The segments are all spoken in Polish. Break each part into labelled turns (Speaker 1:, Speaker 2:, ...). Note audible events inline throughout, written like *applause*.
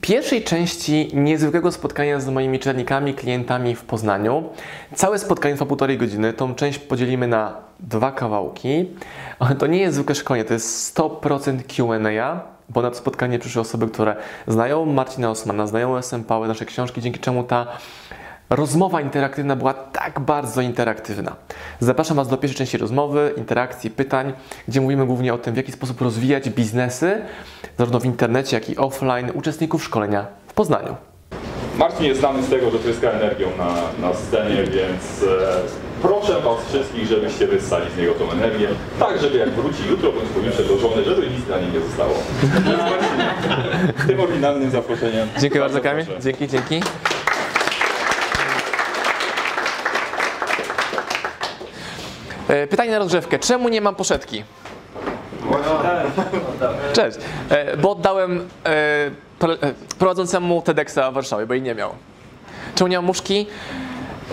Speaker 1: pierwszej części niezwykłego spotkania z moimi czytelnikami, klientami w Poznaniu. Całe spotkanie trwa półtorej godziny. Tą część podzielimy na dwa kawałki. To nie jest zwykłe szkolenie, to jest 100% Q&A, bo na to spotkanie przyszły osoby, które znają Marcina Osmana, znają SMP, nasze książki, dzięki czemu ta rozmowa interaktywna była tak bardzo interaktywna. Zapraszam Was do pierwszej części rozmowy, interakcji, pytań, gdzie mówimy głównie o tym, w jaki sposób rozwijać biznesy, zarówno w internecie, jak i offline, uczestników szkolenia w Poznaniu.
Speaker 2: Marcin jest znany z tego, że tryska energią na, na scenie, więc e, proszę Was wszystkich, żebyście wyssali z niego tą energię, tak żeby jak wróci jutro bądź pojutrze do żony, żeby nic dla niej nie zostało. *laughs* Tym oryginalnym zaproszeniem.
Speaker 1: Dziękuję bardzo, Kamil. Dzięki, dzięki. Pytanie na rozgrzewkę. Czemu nie mam poszetki? Cześć. E, Bo oddałem e, pro- e, prowadzącemu TEDxa w Warszawie, bo jej nie miał. Czemu nie mam muszki?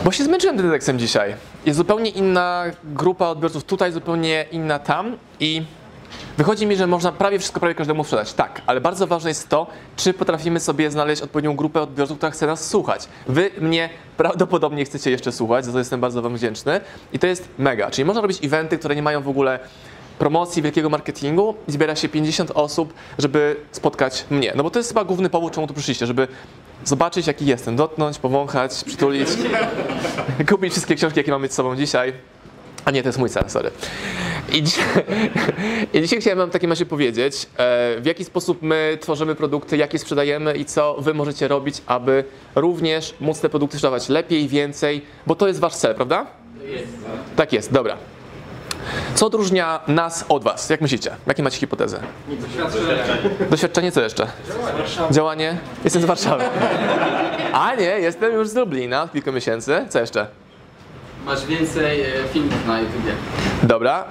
Speaker 1: Bo się zmęczyłem TEDxem dzisiaj. Jest zupełnie inna grupa odbiorców tutaj, zupełnie inna tam i wychodzi mi, że można prawie wszystko prawie każdemu sprzedać. Tak, ale bardzo ważne jest to, czy potrafimy sobie znaleźć odpowiednią grupę odbiorców, która chce nas słuchać. Wy mnie prawdopodobnie chcecie jeszcze słuchać, za to jestem bardzo wam wdzięczny i to jest mega. Czyli można robić eventy, które nie mają w ogóle promocji, wielkiego marketingu i zbiera się 50 osób, żeby spotkać mnie. No bo to jest chyba główny powód, czemu tu przyszliście, żeby zobaczyć, jaki jestem, dotknąć, powąchać, przytulić, *laughs* kupić wszystkie książki, jakie mamy z sobą dzisiaj. A nie, to jest mój sen, sorry. I dzisiaj, *laughs* I dzisiaj chciałem Wam w takim razie powiedzieć, e, w jaki sposób my tworzymy produkty, jakie sprzedajemy i co Wy możecie robić, aby również móc te produkty sprzedawać lepiej, więcej, bo to jest Wasz cel, prawda? Tak jest, dobra. Co odróżnia nas od Was? Jak myślicie? Jakie macie hipotezę? Doświadczenie, co jeszcze? Działanie? Jestem z Warszawy. *laughs* A nie, jestem już z Lublina od kilku miesięcy. Co jeszcze?
Speaker 3: Masz więcej e, filmów na YouTubie.
Speaker 1: Dobra.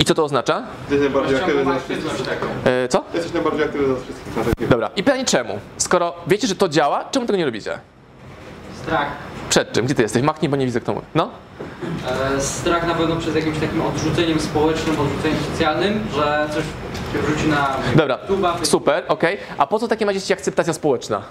Speaker 1: I co to oznacza?
Speaker 4: Jesteś najbardziej aktywny z nas wszystkich.
Speaker 3: taką.
Speaker 1: E, co?
Speaker 4: Jesteś najbardziej aktywny z nas wszystkich na takim.
Speaker 1: Dobra. I pytanie czemu? Skoro wiecie, że to działa, czemu tego nie robicie?
Speaker 3: Strach.
Speaker 1: Przed czym? Gdzie ty jesteś? Machnij, bo nie widzę kto mówi. No?
Speaker 3: E, strach na pewno przed jakimś takim odrzuceniem społecznym, odrzuceniem socjalnym, że coś się wrzuci na
Speaker 1: Dobra.
Speaker 3: YouTube'a.
Speaker 1: Super, okej. A po co takie macie ci akceptacja społeczna?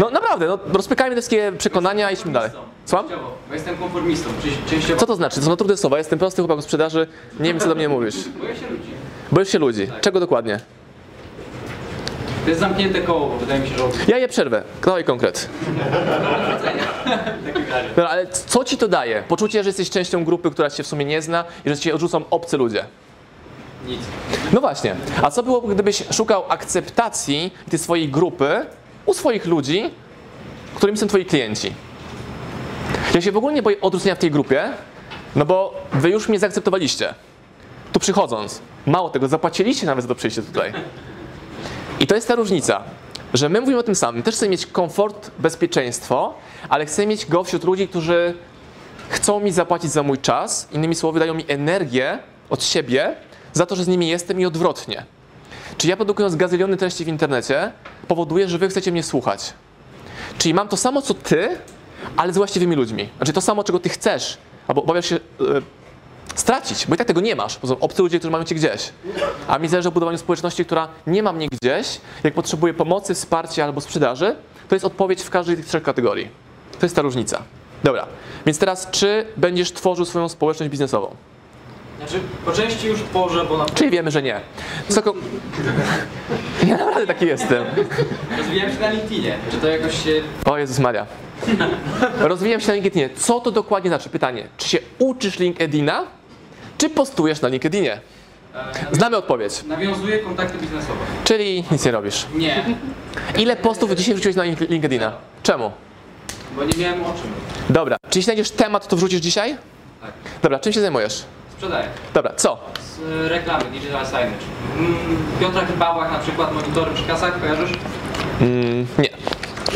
Speaker 1: No naprawdę, no rozpykajmy te wszystkie przekonania i idźmy dalej. Słucham?
Speaker 3: Bo jestem konformistą, częściowo
Speaker 1: Co to znaczy? To są trudne słowa. Jestem prosty chłopak w sprzedaży. Nie wiem, co do mnie mówisz.
Speaker 3: boję się ludzi.
Speaker 1: Boisz się ludzi. Czego dokładnie?
Speaker 3: To jest zamknięte koło, bo wydaje mi się, że
Speaker 1: Ja je przerwę. Dawaj konkret.
Speaker 3: takiej wiary.
Speaker 1: Dobra, ale co ci to daje? Poczucie, że jesteś częścią grupy, która cię w sumie nie zna i że cię odrzucą obcy ludzie.
Speaker 3: Nic.
Speaker 1: No właśnie. A co byłoby, gdybyś szukał akceptacji tej swojej grupy u swoich ludzi, którymi są twoi klienci? Ja się w ogóle nie boję odrzucenia w tej grupie, no bo wy już mnie zaakceptowaliście. Tu przychodząc. Mało tego, zapłaciliście nawet za to przyjście tutaj. I to jest ta różnica, że my mówimy o tym samym. Też chcemy mieć komfort, bezpieczeństwo, ale chcemy mieć go wśród ludzi, którzy chcą mi zapłacić za mój czas, innymi słowy, dają mi energię od siebie za to, że z nimi jestem i odwrotnie. Czy ja produkując gazyliony treści w internecie powoduję, że wy chcecie mnie słuchać? Czyli mam to samo co ty, ale z właściwymi ludźmi. Znaczy to samo, czego ty chcesz, albo obawiasz się e, stracić, bo i tak tego nie masz. Bo są obcy ludzie, którzy mają cię gdzieś. A mi zależy o budowaniu społeczności, która nie ma mnie gdzieś, jak potrzebuje pomocy, wsparcia albo sprzedaży, to jest odpowiedź w każdej z tych trzech kategorii. To jest ta różnica. Dobra, więc teraz czy będziesz tworzył swoją społeczność biznesową?
Speaker 3: Znaczy, po części już tworzę, bo na
Speaker 1: Czyli wiemy, że nie. Wysoko... *laughs* Ja naprawdę taki jestem.
Speaker 3: rozwijałem się na LinkedInie. Czy to jakoś się...
Speaker 1: O Jezus Maria. Rozwijam się na LinkedInie. Co to dokładnie znaczy? Pytanie. Czy się uczysz LinkedIna, czy postujesz na LinkedInie?
Speaker 3: E,
Speaker 1: Znamy odpowiedź.
Speaker 3: nawiązuję kontakty biznesowe.
Speaker 1: Czyli nic nie robisz.
Speaker 3: Nie,
Speaker 1: Ile postów dzisiaj wrzuciłeś na Link- LinkedIna? Czemu?
Speaker 3: bo nie miałem o czym.
Speaker 1: Dobra. Czy jeśli znajdziesz temat, to wrzucisz dzisiaj?
Speaker 3: Tak.
Speaker 1: Dobra, czym się zajmujesz?
Speaker 3: Sprzedaję.
Speaker 1: Dobra, co?
Speaker 3: Z e, reklamy, digital signage. Mm, Piotra Chybałach na przykład, monitory przy kasach, kojarzysz?
Speaker 1: Mm, nie.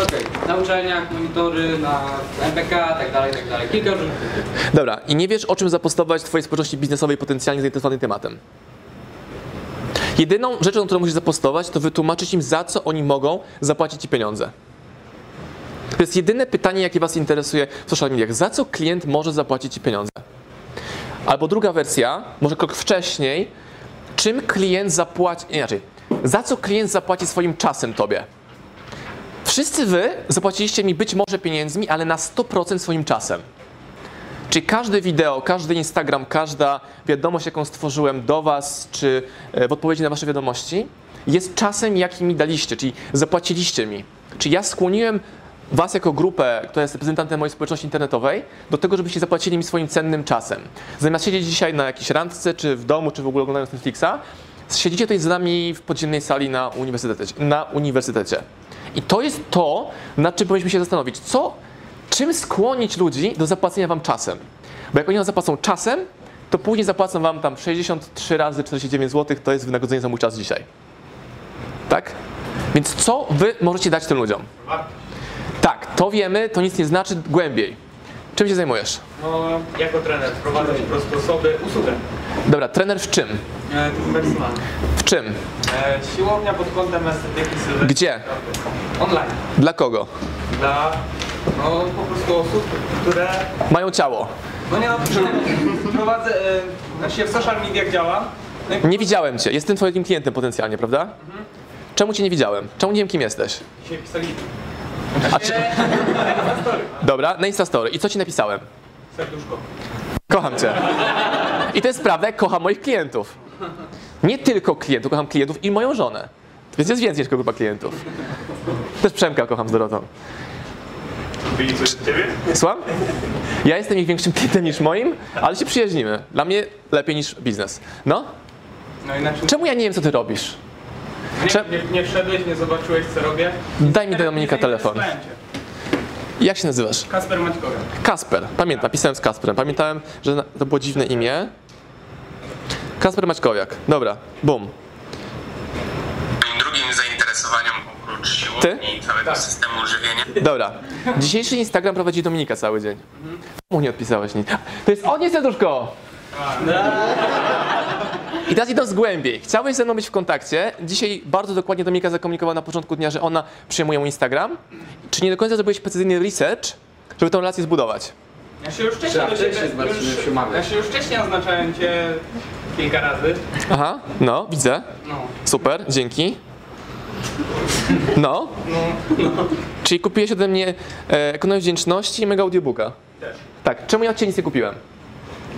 Speaker 3: Okej, na uczelniach, monitory, na MPK, tak dalej, tak dalej. Kilka różnych typów.
Speaker 1: Dobra, i nie wiesz o czym zapostować w twojej społeczności biznesowej potencjalnie zainteresowanym tematem. Jedyną rzeczą, którą musisz zapostować, to wytłumaczyć im, za co oni mogą zapłacić ci pieniądze. To jest jedyne pytanie, jakie was interesuje w social mediach. Za co klient może zapłacić ci pieniądze? Albo druga wersja, może krok wcześniej, czym klient zapłaci, inaczej, za co klient zapłaci swoim czasem tobie? Wszyscy wy zapłaciliście mi być może pieniędzmi, ale na 100% swoim czasem. Czyli każde wideo, każdy Instagram, każda wiadomość, jaką stworzyłem do Was, czy e, w odpowiedzi na Wasze wiadomości, jest czasem, jaki mi daliście, czyli zapłaciliście mi. Czyli ja skłoniłem Was jako grupę, która jest reprezentantem mojej społeczności internetowej, do tego, żebyście zapłacili mi swoim cennym czasem. Zamiast siedzieć dzisiaj na jakiejś randce, czy w domu, czy w ogóle oglądając Netflixa, siedzicie tutaj z nami w podziemnej sali na uniwersytecie. Na uniwersytecie. I to jest to, nad czym powinniśmy się zastanowić. Co, czym skłonić ludzi do zapłacenia wam czasem? Bo jak oni wam zapłacą czasem, to później zapłacą wam tam 63 razy 49 zł, to jest wynagrodzenie za mój czas dzisiaj. Tak? Więc co wy możecie dać tym ludziom? To wiemy, to nic nie znaczy głębiej. Czym się zajmujesz?
Speaker 5: No, jako trener prowadzę po prostu osoby, usługę
Speaker 1: Dobra, trener w czym?
Speaker 5: e.
Speaker 1: W czym?
Speaker 5: E, siłownia pod kątem estetyki sylwetki.
Speaker 1: Gdzie?
Speaker 5: Online.
Speaker 1: Dla kogo?
Speaker 5: Dla no, po prostu osób, które...
Speaker 1: Mają ciało.
Speaker 5: No nie no, prowadzę, e, znaczy w social mediach działam. No
Speaker 1: Nie widziałem cię. Jestem twoim klientem potencjalnie, prawda? Czemu cię nie widziałem? Czemu nie wiem, kim jesteś?
Speaker 5: dzisiaj pisali
Speaker 1: A czy... Dobra, na Instastory. I co ci napisałem?
Speaker 5: serduszko.
Speaker 1: Kocham cię. I to jest prawda, kocham moich klientów. Nie tylko klientów, kocham klientów i moją żonę. Więc jest więcej niż grupa klientów. Też Przemka kocham z Dorotą.
Speaker 2: Byli coś ciebie?
Speaker 1: Słucham? Ja jestem ich większym klientem niż moim, ale się przyjaźnimy. Dla mnie lepiej niż biznes. No?
Speaker 5: No inaczej
Speaker 1: Czemu ja nie wiem, co ty robisz? Cze-
Speaker 5: nie, nie, nie wszedłeś, nie zobaczyłeś co robię.
Speaker 1: Daj mi do Dominika telefon. Jak się nazywasz?
Speaker 5: Kasper Maćkowiak.
Speaker 1: Kasper. Pamiętam, pisałem z Kasperem. Pamiętałem, że to było dziwne imię. Kasper Maćkowiak. Dobra, bum.
Speaker 6: Moim drugim zainteresowaniem oprócz siłowni i całego systemu żywienia
Speaker 1: Dobra. Dzisiejszy Instagram prowadzi Dominika cały dzień. Mu nie odpisałeś nic. To jest on, nie serduszko! I teraz idąc głębiej. Chciałeś ze mną być w kontakcie. Dzisiaj bardzo dokładnie Dominika zakomunikowała na początku dnia, że ona przyjmuje mój Instagram. Czy nie do końca zrobiłeś precyzyjny research, żeby tą relację zbudować?
Speaker 5: Ja się już wcześniej do ciebie-
Speaker 3: umawiać.
Speaker 5: Ja się już wcześniej oznaczałem cię kilka razy.
Speaker 1: Aha, no, widzę.
Speaker 5: No.
Speaker 1: Super, dzięki. No. Czyli kupiłeś ode mnie e, ekonomię wdzięczności i mega audiobooka.
Speaker 5: Też.
Speaker 1: Tak, czemu ja cię nic nie kupiłem?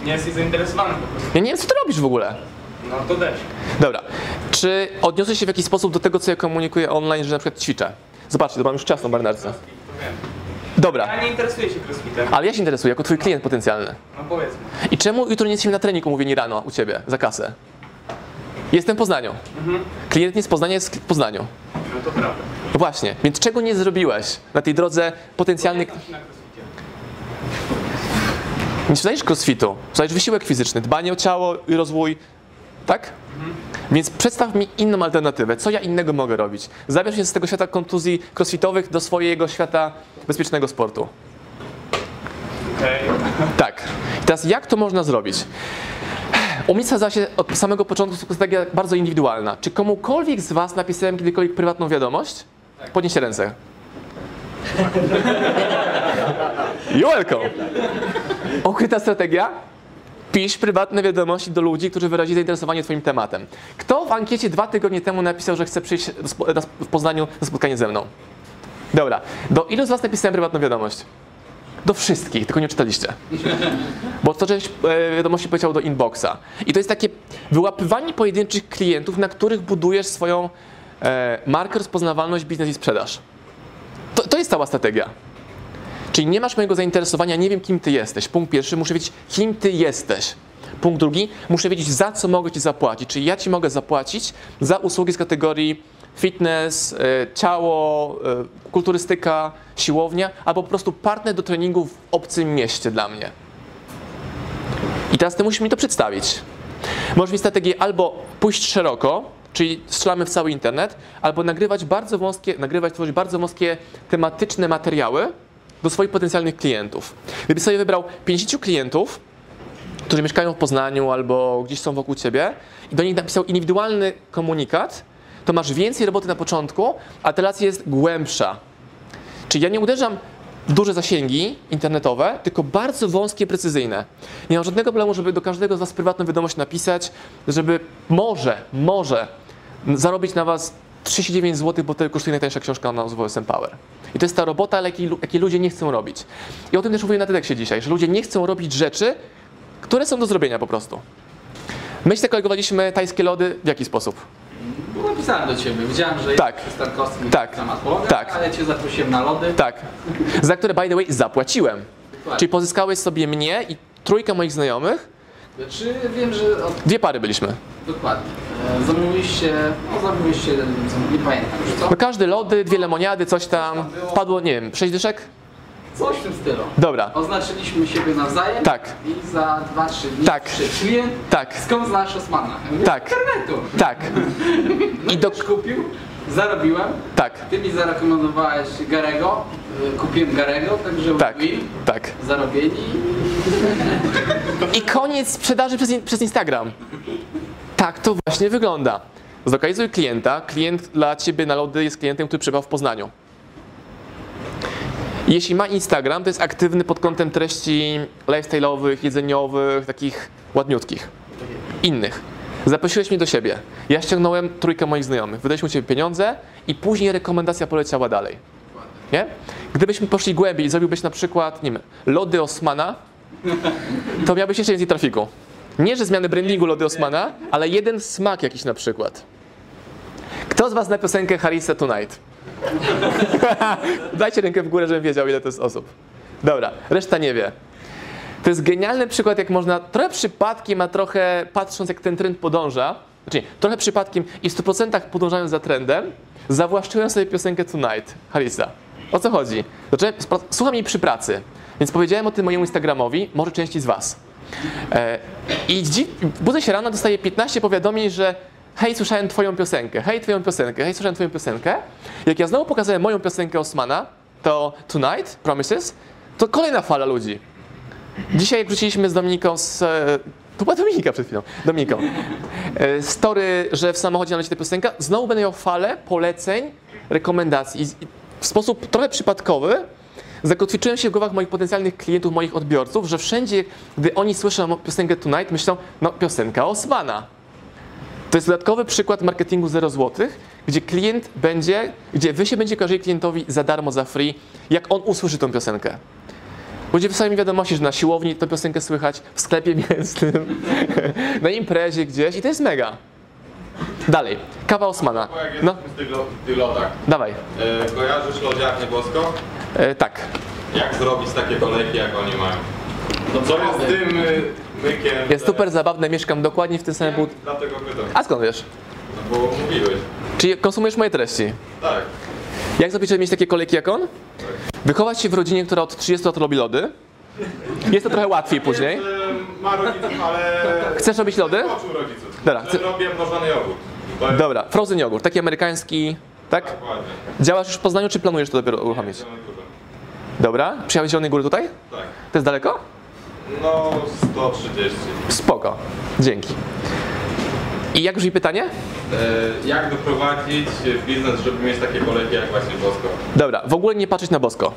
Speaker 5: Nie jesteś zainteresowany po prostu.
Speaker 1: Ja nie wiem, co ty robisz w ogóle.
Speaker 5: No to też.
Speaker 1: Dobra. Czy odniosłeś się w jakiś sposób do tego, co ja komunikuję online, że na przykład ćwiczę? Zobaczcie, to mam już czas na marynarce. Dobra,
Speaker 5: Ja nie interesuję się crossfitem.
Speaker 1: ale ja się interesuję jako twój klient potencjalny.
Speaker 5: No powiedzmy.
Speaker 1: I czemu jutro nie jesteśmy na treningu mówieni rano u ciebie za kasę? Jestem w Poznaniu. Klient nie z Poznania, jest w Poznaniu.
Speaker 5: No to prawda.
Speaker 1: No Właśnie, więc czego nie zrobiłeś na tej drodze potencjalnych... Nie sprzedajesz crossfitu, sprzedajesz wysiłek fizyczny, dbanie o ciało i rozwój, tak? Więc przedstaw mi inną alternatywę. Co ja innego mogę robić? Zabierz się z tego świata kontuzji crossfitowych do swojego świata bezpiecznego sportu.
Speaker 5: Okej.
Speaker 1: Tak. I teraz jak to można zrobić? U mnie stała się od samego początku strategia bardzo indywidualna. Czy komukolwiek z Was napisałem kiedykolwiek prywatną wiadomość? Podnieście ręce. *laughs* You're welcome. Ukryta strategia? Pisz prywatne wiadomości do ludzi, którzy wyrazili zainteresowanie Twoim tematem. Kto w ankiecie dwa tygodnie temu napisał, że chce przyjść w Poznaniu na spotkanie ze mną? Dobra. Do ilu z Was napisałem prywatną wiadomość? Do wszystkich, tylko nie czytaliście. Bo to część e, wiadomości powiedział do inboxa. I to jest takie wyłapywanie pojedynczych klientów, na których budujesz swoją e, markę, rozpoznawalność, biznes i sprzedaż. To, to jest cała strategia. Czyli nie masz mojego zainteresowania, nie wiem kim ty jesteś. Punkt pierwszy, muszę wiedzieć kim ty jesteś. Punkt drugi, muszę wiedzieć za co mogę ci zapłacić. Czyli ja ci mogę zapłacić za usługi z kategorii fitness, e, ciało, e, kulturystyka, siłownia, albo po prostu partner do treningu w obcym mieście dla mnie. I teraz ty musisz mi to przedstawić. Możesz mieć strategię albo pójść szeroko, czyli strzelamy w cały internet, albo nagrywać bardzo wąskie, nagrywać, tworzyć bardzo wąskie tematyczne materiały do swoich potencjalnych klientów. Gdybyś sobie wybrał 50 klientów, którzy mieszkają w Poznaniu albo gdzieś są wokół ciebie i do nich napisał indywidualny komunikat, to masz więcej roboty na początku, a ta relacja jest głębsza. Czyli ja nie uderzam w duże zasięgi internetowe, tylko bardzo wąskie, precyzyjne. Nie mam żadnego problemu, żeby do każdego z Was prywatną wiadomość napisać, żeby może, może zarobić na Was 39 zł, bo to kosztuje najtańsza książka na UWSM Power. I to jest ta robota, ale jakiej, jakiej ludzie nie chcą robić. I o tym też mówię na TEDxie dzisiaj, że ludzie nie chcą robić rzeczy, które są do zrobienia po prostu. My się kolegowaliśmy tajskie lody w jaki sposób?
Speaker 7: Napisałem do ciebie, widziałem, że
Speaker 1: Tak.
Speaker 7: jest Tarkowski
Speaker 1: Tak.
Speaker 7: polega,
Speaker 1: Tak.
Speaker 7: ale cię zaprosiłem na lody.
Speaker 1: Tak. Za które, by the way, zapłaciłem.
Speaker 7: Dokładnie.
Speaker 1: Czyli pozyskałeś sobie mnie i trójkę moich znajomych.
Speaker 7: Czy wiem, że od,
Speaker 1: Dwie pary byliśmy.
Speaker 7: dokładnie. E, zamówiliście, no zamówiliście, zam- nie pamiętam już co.
Speaker 1: No każdy lody, dwie lemoniady, coś tam. Padło, nie wiem, sześć dyszek?
Speaker 7: Coś w tym stylu.
Speaker 1: Dobra.
Speaker 7: Oznaczyliśmy siebie nawzajem
Speaker 1: Tak.
Speaker 7: i za 2-3 dni
Speaker 1: Tak.
Speaker 7: klient,
Speaker 1: Tak,
Speaker 7: skąd znasz Osmana? Ja
Speaker 1: Tak.
Speaker 7: Z internetu.
Speaker 1: tak. *laughs* I do...
Speaker 7: Kupił, zarobiłem,
Speaker 1: Tak,
Speaker 7: ty mi zarekomendowałeś Garego, kupiłem Garego, także
Speaker 1: tak,
Speaker 7: win,
Speaker 1: tak.
Speaker 7: zarobieni.
Speaker 1: I koniec sprzedaży przez, przez Instagram. Tak to właśnie wygląda. Zlokalizuj klienta. Klient dla ciebie na lody jest klientem, który przebywa w Poznaniu. Jeśli ma Instagram, to jest aktywny pod kątem treści lifestyle'owych, jedzeniowych, takich ładniutkich. Innych. Zaprosiłeś mnie do siebie. Ja ściągnąłem trójkę moich znajomych. Wydaliśmy u ciebie pieniądze i później rekomendacja poleciała dalej. Nie? Gdybyśmy poszli głębiej i zrobiłbyś na przykład, nie wiem, lody Osmana, to miałbyś jeszcze więcej trafiku. Nie, że zmiany brandingu lody Osmana, ale jeden smak jakiś na przykład. Kto z Was zna piosenkę Harissa Tonight? *laughs* Dajcie rękę w górę, żebym wiedział, ile to jest osób. Dobra, reszta nie wie. To jest genialny przykład, jak można trochę przypadkiem, a trochę patrząc, jak ten trend podąża, znaczy trochę przypadkiem i w 100% podążając za trendem, zawłaszczyłem sobie piosenkę Tonight Harissa. O co chodzi? Spra- słucham jej przy pracy, więc powiedziałem o tym mojemu Instagramowi, może części z Was. E, I dzi- budzę się rano, dostaję 15 powiadomień, że hej, słyszałem twoją piosenkę, hej, twoją piosenkę, hej, słyszałem twoją piosenkę. Jak ja znowu pokazałem moją piosenkę Osmana, to Tonight, Promises, to kolejna fala ludzi. Dzisiaj wróciliśmy z Dominiką z... e, To była Dominika przed chwilą. Dominiką. E, Story, że w samochodzie nam leci ta piosenka. Znowu będę miał falę poleceń, rekomendacji. W sposób trochę przypadkowy zakotwiczyłem się w głowach moich potencjalnych klientów, moich odbiorców, że wszędzie, gdy oni słyszą piosenkę Tonight, myślą, no piosenka Osmana. To jest dodatkowy przykład marketingu 0 zł, gdzie klient będzie, gdzie wy się będzie kojarzyli klientowi za darmo, za free, jak on usłyszy tą piosenkę. Ludzie wysyłają mi wiadomości, że na siłowni tę piosenkę słychać, w sklepie *laughs* mięsnym, na imprezie gdzieś i to jest mega. Dalej, kawa Osmana. No,
Speaker 8: w tych, lo- w tych lodach,
Speaker 1: dawaj.
Speaker 8: e, kojarzysz lodziarnię Bosko?
Speaker 1: E, tak.
Speaker 8: Jak zrobić takie kolejki, jak oni mają? No co jest z tym y, mykiem?
Speaker 1: Jest
Speaker 8: że-
Speaker 1: super zabawne, mieszkam dokładnie w tym samym bud...
Speaker 8: Dlatego pytam,
Speaker 1: A skąd wiesz?
Speaker 8: no bo mówiłeś.
Speaker 1: Czyli konsumujesz moje treści.
Speaker 8: Tak.
Speaker 1: Jak zrobić, żeby mieć takie kolejki jak on? Wychować się w rodzinie, która od 30 lat robi lody. Jest to trochę łatwiej później.
Speaker 8: Jest, e, ma rodziców, ale...
Speaker 1: Chcesz robić lody?
Speaker 8: Rodziców.
Speaker 1: Dobra, chcę-
Speaker 8: Robię mrożony jogurt. Jest
Speaker 1: Dobra, frozen jogurt, taki amerykański, tak?
Speaker 8: dokładnie.
Speaker 1: Działasz już w Poznaniu, czy planujesz to dopiero uruchomić? Dobra, przyjechałeś z Zielonej Góry tutaj?
Speaker 8: Tak.
Speaker 1: To jest daleko?
Speaker 8: No 130.
Speaker 1: Spoko, dzięki. I jak brzmi pytanie?
Speaker 8: E, jak doprowadzić biznes, żeby mieć takie kolejki jak właśnie Bosko?
Speaker 1: Dobra, w ogóle nie patrzeć na bosko.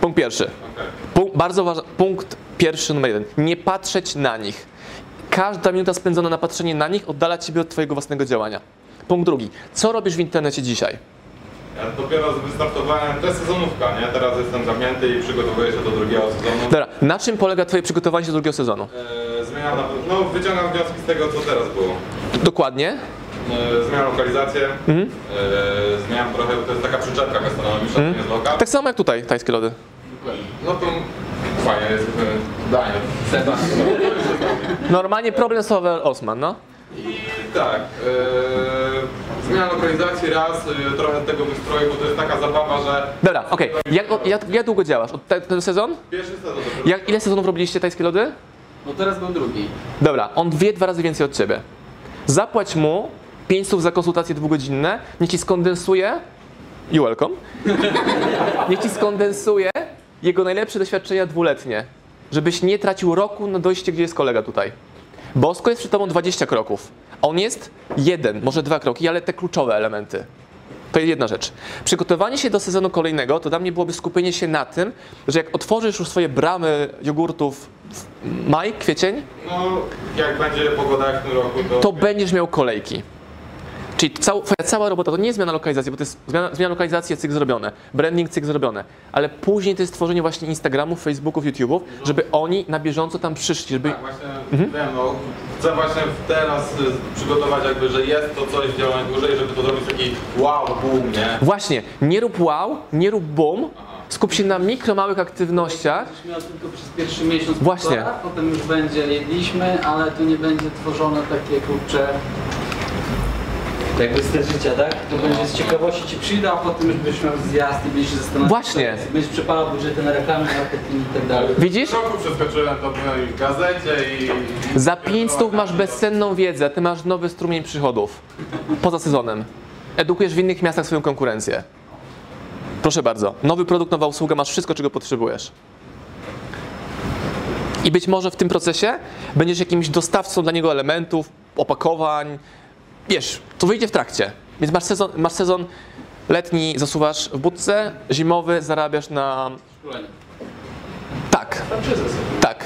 Speaker 1: Punkt pierwszy.
Speaker 8: Okej.
Speaker 1: Punkt, bardzo ważny, punkt pierwszy numer jeden. Nie patrzeć na nich. Każda minuta spędzona na patrzenie na nich oddala ciebie od twojego własnego działania. Punkt drugi. Co robisz w internecie dzisiaj?
Speaker 8: Ja dopiero wystartowałem, to jest sezonówka, nie? Teraz jestem zamknięty i przygotowuję się do drugiego sezonu.
Speaker 1: Dobra, na czym polega twoje przygotowanie się do drugiego sezonu?
Speaker 8: E, zmieniam, na, no wyciągam wnioski z tego, co teraz było.
Speaker 1: Dokładnie.
Speaker 8: E, zmieniam lokalizację,
Speaker 1: Mhm.
Speaker 8: e, zmieniam trochę, to jest taka przyczepka gastronomiczna, to nie jest lokal.
Speaker 1: Tak samo jak tutaj, tajskie lody.
Speaker 8: No to fajnie jest danie.
Speaker 7: Seba. *laughs*
Speaker 1: Normalnie problem solver Osman, no.
Speaker 8: I tak, e, zmiana lokalizacji raz, e, trochę tego wystroju, bo to jest taka zabawa, że
Speaker 1: Dobra, okej. Jak, jak, jak długo działasz? Od te, ten sezon?
Speaker 8: pierwszy sezon dopiero
Speaker 1: Jak, ile sezonów robiliście tajskie lody?
Speaker 7: No teraz był drugi.
Speaker 1: Dobra, on wie dwa razy więcej od ciebie. Zapłać mu 500 za konsultacje dwugodzinne, niech ci skondensuje, you welcome, *laughs* niech ci skondensuje jego najlepsze doświadczenia dwuletnie, żebyś nie tracił roku na dojście, gdzie jest kolega tutaj. Bosko jest przed tobą 20 kroków, on jest jeden, może dwa kroki, ale te kluczowe elementy. To jest jedna rzecz. Przygotowanie się do sezonu kolejnego to dla mnie byłoby skupienie się na tym, że jak otworzysz już swoje bramy jogurtów w maj, kwiecień,
Speaker 8: No, jak będzie pogoda jak w tym roku, to...
Speaker 1: to będziesz miał kolejki. Czyli cała, twoja cała robota to nie jest zmiana lokalizacji, bo to jest zmiana, zmiana lokalizacji, cyk zrobione, branding, cyk zrobione, ale później to jest tworzenie właśnie Instagramów, Facebooków, YouTube'ów, żeby oni na bieżąco tam przyszli, żeby...
Speaker 8: Tak, właśnie wiem, no, chcę właśnie teraz y, przygotować jakby, że jest to coś w działaniu dłużej, żeby to zrobić taki wow, boom, nie?
Speaker 1: Właśnie, nie rób wow, nie rób boom, skup się na mikro, małych aktywnościach,
Speaker 7: Będziesz miał tylko przez pierwszy miesiąc,
Speaker 1: Właśnie.
Speaker 7: półtora, potem już będzie jedliśmy, ale to nie będzie tworzone takie kurcze jakby styl życia, tak? To będzie z ciekawości ci przyjdę, a potem już będziesz miał zjazd i będziesz się zastanawiał.
Speaker 1: Właśnie.
Speaker 7: co. Będziesz przepalał budżety na reklamy, marketing i tak dalej.
Speaker 1: widzisz?
Speaker 8: W roku przeskoczyłem to w gazecie i...
Speaker 1: Za 500 masz bezcenną wiedzę, ty masz nowy strumień przychodów poza sezonem. Edukujesz w innych miastach swoją konkurencję. Proszę bardzo, nowy produkt, nowa usługa, masz wszystko, czego potrzebujesz. I być może w tym procesie będziesz jakimś dostawcą dla niego elementów, opakowań. Wiesz, to wyjdzie w trakcie. Więc masz sezon, masz sezon letni, zasuwasz w budce, zimowy zarabiasz na
Speaker 7: Szkolenie.
Speaker 1: tak. Tak.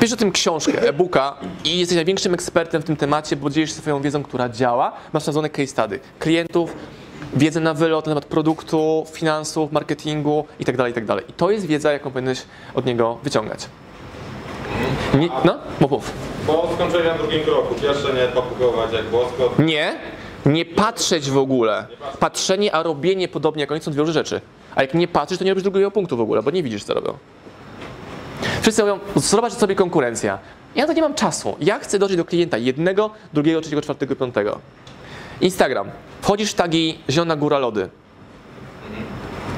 Speaker 1: Pisz o tym książkę, e-booka i jesteś największym ekspertem w tym temacie, bo dzielisz się swoją wiedzą, która działa. Masz sprawdzone case study klientów, wiedzę na wylot na temat produktu, finansów, marketingu itd., itd. I to jest wiedza, jaką powinieneś od niego wyciągać. Nie, no, mów,
Speaker 8: skończeniu na drugim kroku, pierwsze nie papugować jak bosko,
Speaker 1: Nie, nie patrzeć w ogóle. Patrzenie, a robienie podobnie jak oni są dwie różne rzeczy. A jak nie patrzysz, to nie robisz drugiego punktu w ogóle, bo nie widzisz, co robią. Wszyscy mówią, zobacz sobie konkurencja. Ja na to nie mam czasu. Ja chcę dotrzeć do klienta jednego, drugiego, trzeciego, czwartego, piątego. Instagram. Wchodzisz w tagi Zielona Góra Lody.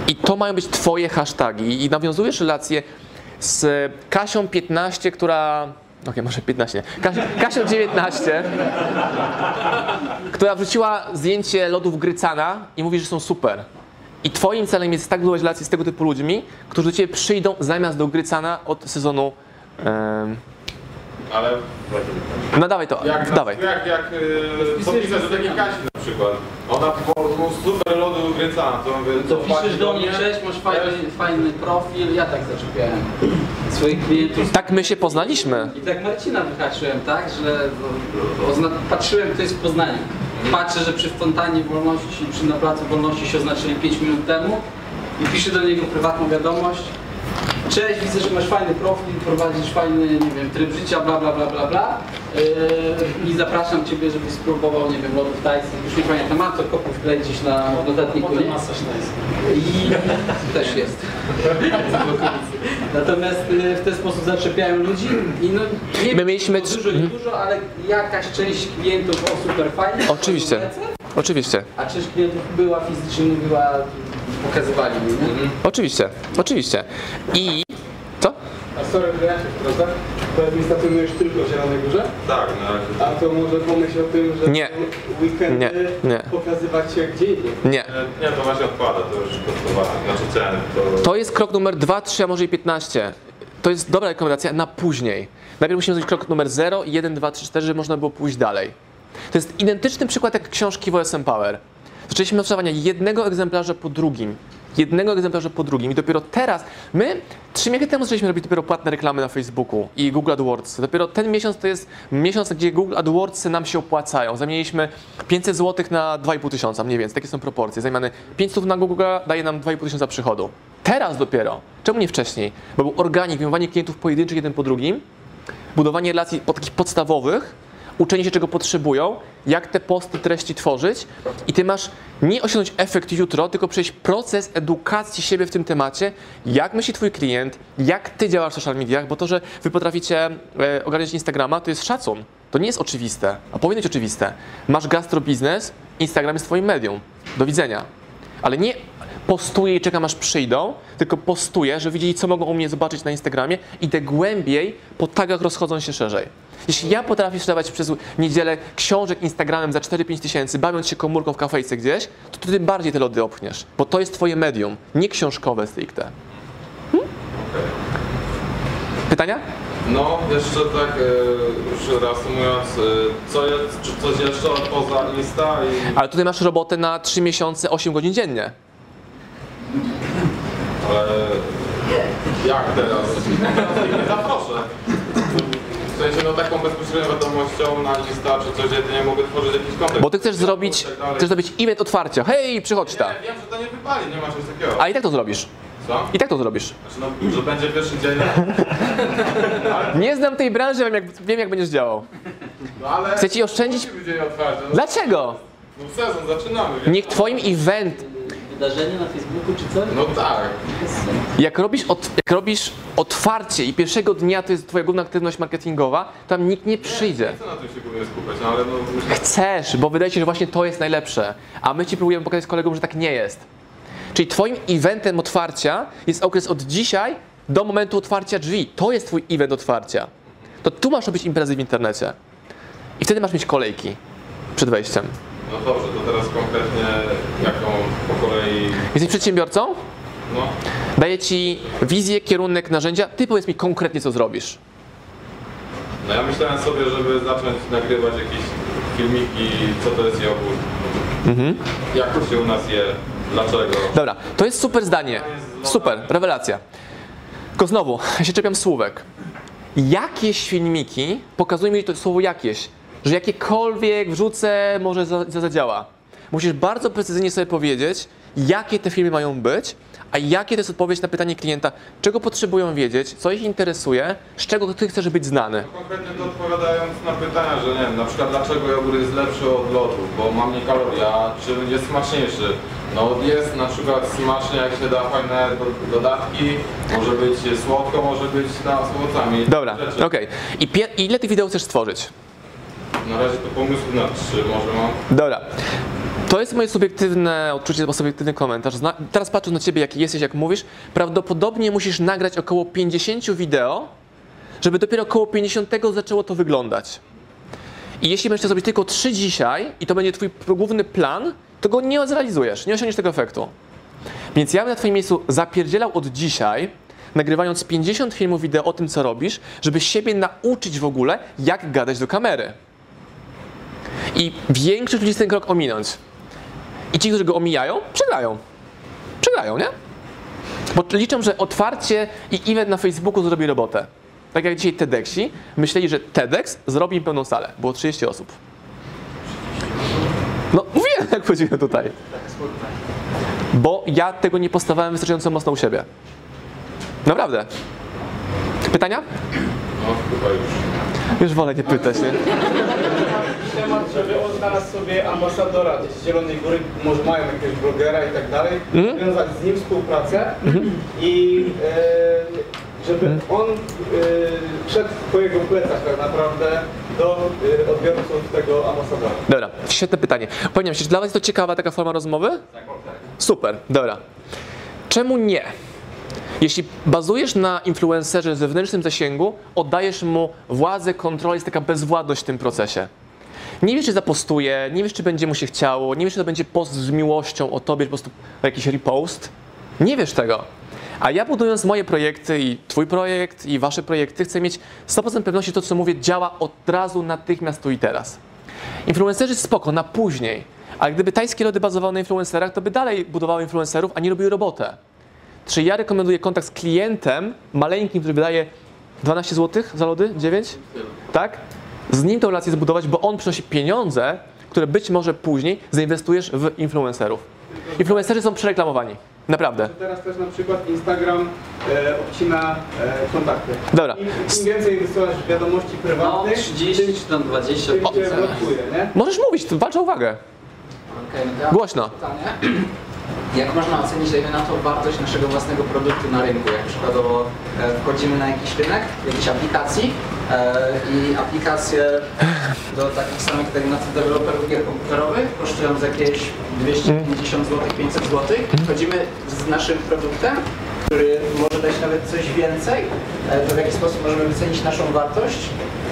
Speaker 1: I to mają być twoje hasztagi. I nawiązujesz relacje z Kasią 15, która... Okej, może 15 nie. Kasią, Kasią 19, która wrzuciła zdjęcie lodów Grycana i mówi, że są super. I twoim celem jest tak budować relacje z tego typu ludźmi, którzy do ciebie przyjdą zamiast do Grycana od sezonu...
Speaker 8: ale
Speaker 1: no dawaj to,
Speaker 8: jak,
Speaker 1: dawaj.
Speaker 8: jak, jak yy, co piszę do takiej Kasi na przykład, ona po prostu super lody ugrycana, to mówię,
Speaker 7: To
Speaker 8: co
Speaker 7: piszesz do mnie, cześć, masz fajny, fajny profil, ja tak zaczepiałem swoich klientów.
Speaker 1: Tak my się poznaliśmy.
Speaker 7: I tak Marcina wyhaczyłem, tak, że ozna- patrzyłem, kto jest w Poznaniu. Patrzę, że przy Fontanie Wolności, przy na Placu Wolności się oznaczyli 5 minut temu i piszę do niego prywatną wiadomość. Cześć, widzę, że masz fajny profil, prowadzisz fajny, nie wiem, tryb życia, bla, bla, bla, bla, bla. Yy, I zapraszam Ciebie, żebyś spróbował, nie wiem, lodów tajskich, już nie pamiętam, mam to wklejć gdzieś na notatniku, nie? I *laughs* też jest. Natomiast y, w ten sposób zaczepiają ludzi i no nie
Speaker 1: My mieliśmy
Speaker 7: dużo, nie dużo, ale jakaś część klientów o super fajnie.
Speaker 1: Oczywiście. Oczywiście,
Speaker 7: A część klientów była fizycznie mówiła, pokazywali mi, nie?
Speaker 1: oczywiście, oczywiście. I co?
Speaker 4: A sorry, ja się wtrącę. Mi, stacjonujesz tylko w Zielonej Górze?
Speaker 8: Tak, na razie.
Speaker 4: A to może pomyśl o tym, że
Speaker 1: Nie.
Speaker 4: weekendy
Speaker 1: Nie, nie.
Speaker 4: pokazywać się gdzie indziej.
Speaker 1: Nie.
Speaker 8: E, Nie, to właśnie odpada, to już kosztowało, znaczy ceny, to...
Speaker 1: To jest krok numer 2, 3, a może i 15. To jest dobra rekomendacja na później. Najpierw musimy zrobić krok numer 0, 1, 2, 3, 4, żeby można było pójść dalej. To jest identyczny przykład jak książki w OSM Power. Zaczęliśmy od jednego egzemplarza po drugim. Jednego egzemplarza po drugim. I dopiero teraz, my trzy miesiące temu zaczęliśmy robić dopiero płatne reklamy na Facebooku i Google AdWords. Dopiero ten miesiąc to jest miesiąc, gdzie Google AdWords nam się opłacają. Zamieniliśmy 500 zł na 2,5 tysiąca, mniej więcej. Takie są proporcje. Zamiany 500 na Google daje nam 2,5 tysiąca przychodu. Teraz dopiero. Czemu nie wcześniej? Bo był organik, wyjmowanie klientów pojedynczych jeden po drugim, budowanie relacji takich podstawowych, uczenie się czego potrzebują, jak te posty, treści tworzyć i ty masz nie osiągnąć efekt jutro, tylko przejść proces edukacji siebie w tym temacie, jak myśli twój klient, jak ty działasz w social mediach, bo to, że wy potraficie e, ogarniać Instagrama, to jest szacun. To nie jest oczywiste, a powinno być oczywiste. Masz gastrobiznes, Instagram jest twoim medium. Do widzenia. Ale nie postuję i czekam aż przyjdą, tylko postuję, że widzieli co mogą u mnie zobaczyć na Instagramie i te głębiej po tagach rozchodzą się szerzej. Jeśli ja potrafię sprzedawać przez niedzielę książek Instagramem za 4-5 tysięcy, bawiąc się komórką w kafejce gdzieś, to ty tym bardziej te lody opchniesz, bo to jest twoje medium, nie książkowe stricte. Hmm? Pytania?
Speaker 8: No, jeszcze tak e, już reasumując, e, co jest, czy coś jeszcze poza Insta i...
Speaker 1: Ale tutaj masz robotę na 3 miesiące, 8 godzin dziennie.
Speaker 8: Ale jak teraz? *laughs* Zaproszę. No taką bezpośrednią wiadomością na Insta czy coś, jedynie mogę tworzyć jakiś kontent.
Speaker 1: Bo ty chcesz zrobić,
Speaker 8: Tak
Speaker 1: chcesz zrobić event otwarcia. Hej, przychodź tam.
Speaker 8: Nie, wiem, że to nie wypali, nie ma czegoś takiego.
Speaker 1: A i tak to zrobisz.
Speaker 8: Co?
Speaker 1: I tak to zrobisz.
Speaker 8: Znaczy, no, że będzie pierwszy dzień, *laughs*
Speaker 1: Nie znam tej branży, wiem jak, wiem jak będziesz działał.
Speaker 8: no ale...
Speaker 1: Chcę ci oszczędzić-.
Speaker 8: No,
Speaker 1: Dlaczego?
Speaker 8: no sezon, zaczynamy.
Speaker 1: Niech twoim event,
Speaker 7: Wydarzenie na Facebooku czy coś?
Speaker 8: No tak.
Speaker 1: jak robisz, od, jak robisz otwarcie i pierwszego dnia to jest twoja główna aktywność marketingowa, tam nikt nie przyjdzie.
Speaker 8: Chcę na tym się głównie skupiać, no ale no...
Speaker 1: Chcesz, bo wydaje się, że właśnie to jest najlepsze. A my ci próbujemy pokazać kolegom, że tak nie jest. Czyli twoim eventem otwarcia jest okres od dzisiaj do momentu otwarcia drzwi. To jest twój event otwarcia. To tu masz robić imprezy w internecie. I wtedy masz mieć kolejki przed wejściem.
Speaker 8: No dobrze, to teraz konkretnie jaką po kolei...
Speaker 1: Jesteś przedsiębiorcą?
Speaker 8: No,
Speaker 1: Daję ci wizję, kierunek, narzędzia. Ty powiedz mi konkretnie, co zrobisz.
Speaker 8: no ja myślałem sobie, żeby zacząć nagrywać jakieś filmiki, co to jest jogurt,
Speaker 1: Mhm.
Speaker 8: jak to się u nas je, dlaczego.
Speaker 1: Dobra, to jest super zdanie. Super, rewelacja. Tylko znowu, ja się czepiam słówek. Jakieś filmiki pokazują mi to słowo jakieś, że jakiekolwiek wrzucę, może za- za- zadziała. Musisz bardzo precyzyjnie sobie powiedzieć, jakie te filmy mają być, a jakie to jest odpowiedź na pytanie klienta, czego potrzebują wiedzieć, co ich interesuje, z czego ty chcesz być znany.
Speaker 8: Konkretnie to odpowiadając na pytania, że nie wiem, na przykład dlaczego jogurt jest lepszy od lodu, bo ma mniej kalorii, a czy jest smaczniejszy? No jest na przykład smacznie, jak się da fajne do- dodatki, może być słodko, może być na, z owocami.
Speaker 1: Dobra, okej. I pie- i ile tych wideo chcesz stworzyć?
Speaker 8: Na razie to pomysł na trzy może mam.
Speaker 1: Dobra. To jest moje subiektywne odczucie, bo subiektywny komentarz. Zna- teraz patrząc na ciebie, jaki jesteś, jak mówisz, prawdopodobnie musisz nagrać około 50 wideo, żeby dopiero około 50 zaczęło to wyglądać. I jeśli będziesz zrobić tylko 3 dzisiaj i to będzie twój główny plan, to go nie zrealizujesz, nie osiągniesz tego efektu. Więc ja bym na twoim miejscu zapierdzielał od dzisiaj, nagrywając 50 filmów wideo o tym, co robisz, żeby siebie nauczyć w ogóle, jak gadać do kamery. I większość ludzi chce ten krok ominąć. I ci, którzy go omijają, przegrają. Przegrają, nie? Bo liczą, że otwarcie i event na Facebooku zrobi robotę. Tak jak dzisiaj TEDxi myśleli, że TEDx zrobi im pełną salę. Było 30 osób. No, mówiłem, jak chodziłem tutaj. Bo ja tego nie postawałem wystarczająco mocno u siebie. Naprawdę. Pytania?
Speaker 8: No chyba już.
Speaker 1: Już wolę nie pytać, nie?
Speaker 4: Temat, żeby on znalazł sobie ambasadora z Zielonej Góry, może mają jakiegoś blogera i tak dalej,
Speaker 1: Mhm.
Speaker 4: wiązać z nim współpracę i e, żeby on e, szedł po jego plecach tak naprawdę do e, odbiorców tego ambasadora.
Speaker 1: Dobra, świetne pytanie. Powiem, czy dla Was to ciekawa taka forma rozmowy? Super, dobra. Czemu nie? Jeśli bazujesz na influencerze zewnętrznym zasięgu, oddajesz mu władzę, kontrolę, jest taka bezwładność w tym procesie. Nie wiesz, czy zapostuje, nie wiesz, czy będzie mu się chciało, nie wiesz, czy to będzie post z miłością o tobie, po prostu jakiś repost. Nie wiesz tego. A ja budując moje projekty i twój projekt i wasze projekty, chcę mieć 100% pewności, że to co mówię działa od razu, natychmiast, tu i teraz. Influencerzy spoko, na później. Ale gdyby tajskie lody bazowały na influencerach, to by dalej budowały influencerów, a nie robiły robotę. Czy ja rekomenduję kontakt z klientem maleńkim, który wydaje 12 zł za lody? 9? Tak? Z nim tę relację zbudować, bo on przynosi pieniądze, które być może później zainwestujesz w influencerów. Influencerzy są przereklamowani. Naprawdę.
Speaker 4: Teraz też na przykład Instagram e, obcina e, kontakty.
Speaker 1: Dobra.
Speaker 4: Im, Im więcej wysyłasz wiadomości
Speaker 7: No,
Speaker 4: prywatnych,
Speaker 7: 30 czy tam 20
Speaker 4: tym blokuje, nie?
Speaker 1: Możesz mówić, walcz o uwagę.
Speaker 9: Okej, no ja
Speaker 1: Głośno.
Speaker 9: pytanie. Jak można ocenić, dajmy na to, wartość naszego własnego produktu na rynku? Jak przykładowo e, wchodzimy na jakiś rynek, jakiejś aplikacji e, i aplikacje do takich samych, dajmy na deweloperów gier komputerowych kosztują z jakieś 250 zł, 500 zł. Wchodzimy z naszym produktem, który może dać nawet coś więcej, e, to w jaki sposób możemy wycenić naszą wartość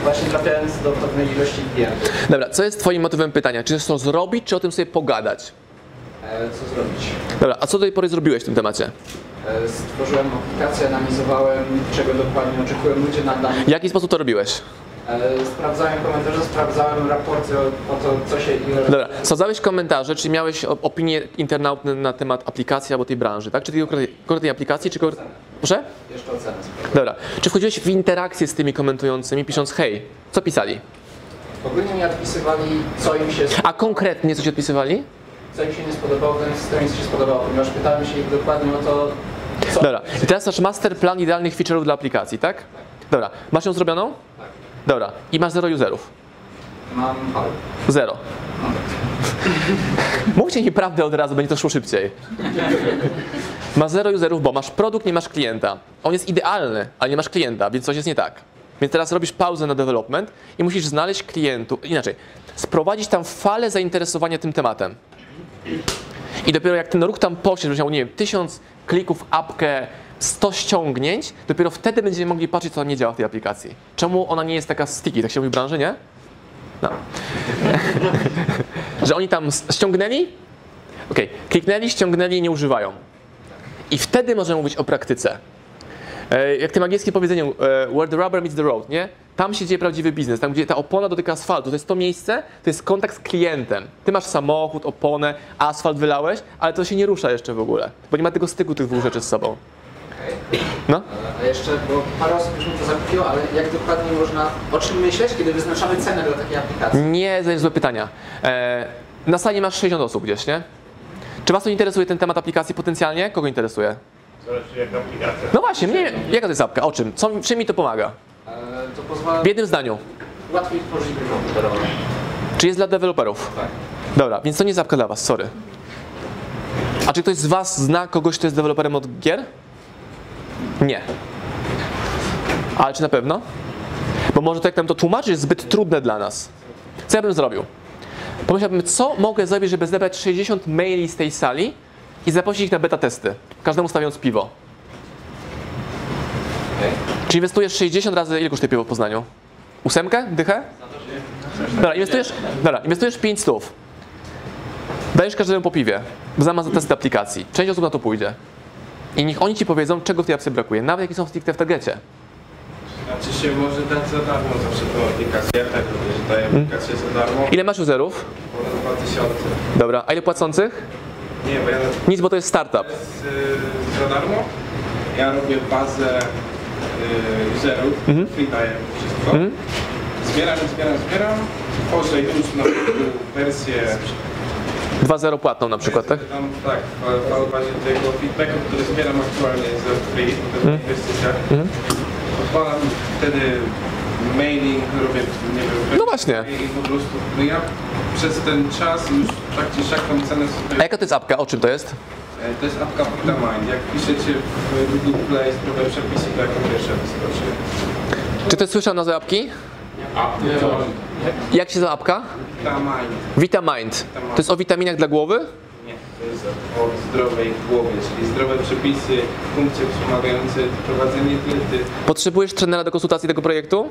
Speaker 9: właśnie trafiając do pewnej ilości klientów.
Speaker 1: Dobra, co jest twoim motywem pytania? Czy chcesz to zrobić, czy o tym sobie pogadać?
Speaker 9: E, Co zrobić?
Speaker 1: Dobra, a co do tej pory zrobiłeś w tym temacie?
Speaker 9: E, Stworzyłem aplikację, analizowałem, czego dokładnie oczekują ludzie na danych.
Speaker 1: W jaki sposób to robiłeś?
Speaker 9: E, Sprawdzałem komentarze, sprawdzałem raporty o, o to, co się ile
Speaker 1: Dobra, sprawdzałeś komentarze, czy miałeś opinię internauty na temat aplikacji albo tej branży, tak? Czy tej konkretnej- aplikacji, czy... Proszę?
Speaker 9: jeszcze ocenę sprawdzałem.
Speaker 1: Dobra. Czy wchodziłeś w interakcję z tymi komentującymi, pisząc hej, co pisali?
Speaker 9: Ogólnie mi odpisywali, co im się,
Speaker 1: A konkretnie co ci odpisywali?
Speaker 9: Co im się nie spodobało, ten co im się spodobało, ponieważ pytałem się ich dokładnie o to, co...
Speaker 1: Dobra. I teraz nasz master plan idealnych feature'ów dla aplikacji, tak? Dobra. Masz ją zrobioną?
Speaker 9: Tak.
Speaker 1: Dobra. I masz zero userów.
Speaker 9: Mam parę.
Speaker 1: Zero. *laughs* Mówcie mi prawdę od razu, będzie to szło szybciej. *laughs* Masz zero userów, bo masz produkt, nie masz klienta. On jest idealny, ale nie masz klienta, więc coś jest nie tak. Więc teraz robisz pauzę na development i musisz znaleźć klientów, inaczej, sprowadzić tam falę zainteresowania tym tematem. I dopiero jak ten ruch tam poszedł, że miał, nie wiem, tysiąc klików, apkę, 100 ściągnięć, dopiero wtedy będziemy mogli patrzeć, co nie działa w tej aplikacji. Czemu ona nie jest taka sticky, tak się mówi w branży, nie? No. *laughs* że oni tam ściągnęli, okej, kliknęli, ściągnęli i nie używają. I wtedy możemy mówić o praktyce. E, Jak tym angielskie powiedzenie, e, where the rubber meets the road, nie? Tam się dzieje prawdziwy biznes, tam gdzie ta opona dotyka asfaltu, to jest to miejsce, to jest kontakt z klientem. Ty masz samochód, oponę, asfalt wylałeś, ale to się nie rusza jeszcze w ogóle, bo nie ma tego styku tych dwóch rzeczy z sobą. No?
Speaker 9: A jeszcze, bo parę osób już mi to zakupiło, ale jak dokładnie można, o czym myśleć, kiedy wyznaczamy cenę dla takiej aplikacji?
Speaker 1: Nie, zadajesz złe pytania. E, na sali masz 60 osób gdzieś, nie? Czy was to interesuje ten temat aplikacji potencjalnie? Kogo interesuje?
Speaker 10: Zależy jaka aplikacja.
Speaker 1: No właśnie, mnie, jaka to jest apka? O czym? Co, czym mi to pomaga?
Speaker 9: E, To pozwala
Speaker 1: W jednym zdaniu.
Speaker 9: łatwiej tworzyć gry komputerowe.
Speaker 1: Czy jest dla deweloperów?
Speaker 9: Tak.
Speaker 1: Dobra, więc to nie jest apka dla was, sorry. A czy ktoś z was zna kogoś, kto jest deweloperem od gier? Nie. Ale czy na pewno? Bo może to jak nam to tłumaczy jest zbyt trudne dla nas. Co ja bym zrobił? Pomyślałbym, co mogę zrobić, żeby zebrać 60 maili z tej sali i zaprosić ich na beta testy, każdemu stawiając piwo. Czy inwestujesz 60 razy, ile kosztuje piwo w Poznaniu? Ósemkę? Dychę? Dobra, inwestujesz, dobra, inwestujesz 5 stów. Dajesz każdemu po piwie, w zamian za testy aplikacji. Część osób na to pójdzie. I niech oni ci powiedzą, czego w tej apce brakuje, nawet jakie są stricte w targecie.
Speaker 10: Znaczy się może dać za darmo zawsze tą aplikację. Ja tak robię, że daję aplikację za darmo.
Speaker 1: Ile masz userów?
Speaker 10: Ponad 2000.
Speaker 1: Dobra, a ile płacących?
Speaker 10: Nie, bo ja
Speaker 1: Nic, bo to jest startup.
Speaker 10: jest y, za darmo. Ja robię bazę y, userów, free daję wszystko. Zbieram, zbieram, zbieram. Tworzę już na wersję
Speaker 1: 2.0 płatną na przykład, tak?
Speaker 10: Tam, tak, w bazie tego feedbacku, który zbieram aktualnie za free w pewnych inwestycjach. Odpalam wtedy mailing, robię, nie wiem,
Speaker 1: No właśnie.
Speaker 10: i po prostu, no ja przez ten czas już tak czy siak tą cenę
Speaker 1: A
Speaker 10: sobie,
Speaker 1: jaka to jest apka? O czym to jest?
Speaker 10: e, to jest apka Vitamind. Jak piszecie w Google Play spróbuję przepisy, to jako pierwsze wyskoczy.
Speaker 1: Czy ty słyszał nazwę apki? Jak się nazywa apka?
Speaker 10: Vitamind.
Speaker 1: Vitamind. To jest o witaminach dla głowy?
Speaker 10: Nie, to jest o zdrowej głowie, czyli zdrowe przepisy, funkcje wspomagające prowadzenie diety.
Speaker 1: Potrzebujesz trenera do konsultacji tego projektu?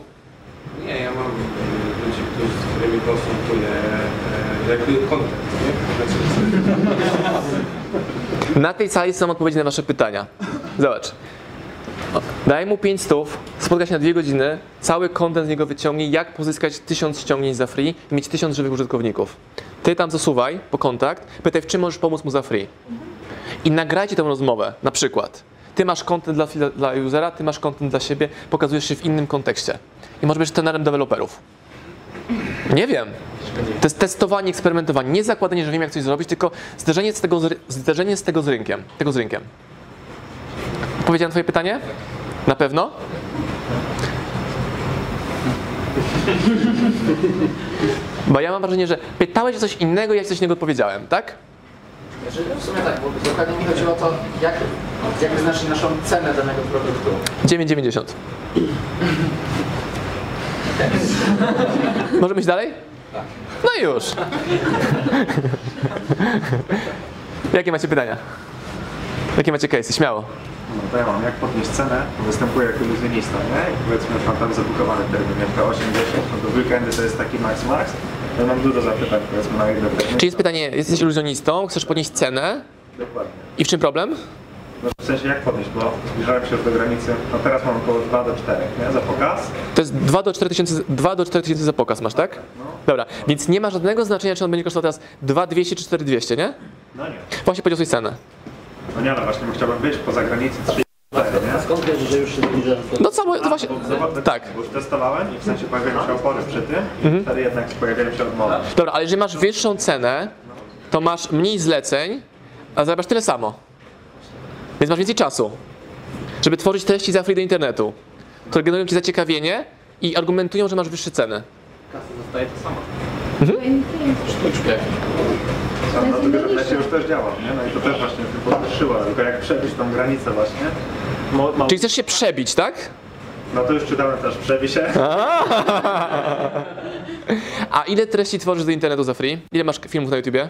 Speaker 10: Nie, ja mam e, ludzi, którzy, z którymi konsultuję e, jakby kontakt, nie? Znaczy, *laughs*
Speaker 1: Na tej sali są odpowiedzi na wasze pytania. Zobacz. Daj mu 5 stów, spotka się na 2 godziny, cały content z niego wyciągnij, jak pozyskać 1000 ściągnięć za free i mieć 1000 żywych użytkowników. Ty tam zasuwaj po kontakt, pytaj, w czym możesz pomóc mu za free. I nagrajcie tę rozmowę, na przykład. Ty masz content dla, dla usera, ty masz content dla siebie, pokazujesz się w innym kontekście. I może być trenerem deweloperów. Nie wiem. To jest testowanie, eksperymentowanie. Nie zakładanie, że wiem, jak coś zrobić, tylko zderzenie z tego zderzenie z tego z rynkiem. Tego z rynkiem. Powiedziałem twoje pytanie? Na pewno? Bo ja mam wrażenie, że pytałeś o coś innego, jak coś innego odpowiedziałem, tak?
Speaker 9: Znaczy, w sumie tak, bo dokładnie mi chodziło o to, jak, jak wyznaczyć naszą cenę danego produktu.
Speaker 1: 9,90. Możemy iść dalej? No i już. Jakie macie pytania? Jakie macie case'y? Śmiało.
Speaker 11: No to ja mam, jak podnieść cenę, występuję jako iluzjonista, nie? I powiedzmy, że mam tam zabukowany termin, jak to 80, no to weekendy to jest taki max max. Ja mam dużo zapytań, powiedzmy, na jedno termin.
Speaker 1: Czyli jest pytanie, jesteś iluzjonistą, chcesz podnieść cenę
Speaker 11: Dokładnie.
Speaker 1: i w czym problem?
Speaker 11: No w sensie jak podnieść, bo zbliżałem się już do granicy, no teraz mam około 2 do 4, nie? Za pokaz.
Speaker 1: To jest 2 do 4 tysięcy, 2 do 4 tysięcy za pokaz masz, tak? Dobra, więc nie ma żadnego znaczenia, czy on będzie kosztował teraz 2200 czy 4200, nie?
Speaker 11: No nie.
Speaker 1: Właśnie podniosłeś cenę.
Speaker 11: No nie, no właśnie, bo chciałbym wyjść poza granicę 3 nie?
Speaker 12: Skąd wiesz, że już się zbliża?
Speaker 1: No co, to właśnie,
Speaker 11: Zobacz,
Speaker 1: tak.
Speaker 11: Bo już testowałem i w sensie pojawiają się opory przy tym i wtedy jednak pojawiają się odmowy.
Speaker 1: Dobra, ale jeżeli masz wyższą cenę, to masz mniej zleceń, a zarabiasz tyle samo. Więc masz więcej czasu, żeby tworzyć treści za free do internetu, które generują ci zaciekawienie i argumentują, że masz wyższe ceny.
Speaker 5: Kasa zostaje to sama.
Speaker 7: Sztuczkę.
Speaker 11: Sam na tym internecie już też działam, nie? No i to też właśnie tym podwyższyło, tylko jak przebić tą granicę właśnie, mo, mo,
Speaker 1: Czyli chcesz się przebić, tak?
Speaker 11: no to już czytałem też, przebi się. *laughs*
Speaker 1: A ile treści tworzysz do internetu za free? Ile masz filmów na YouTubie?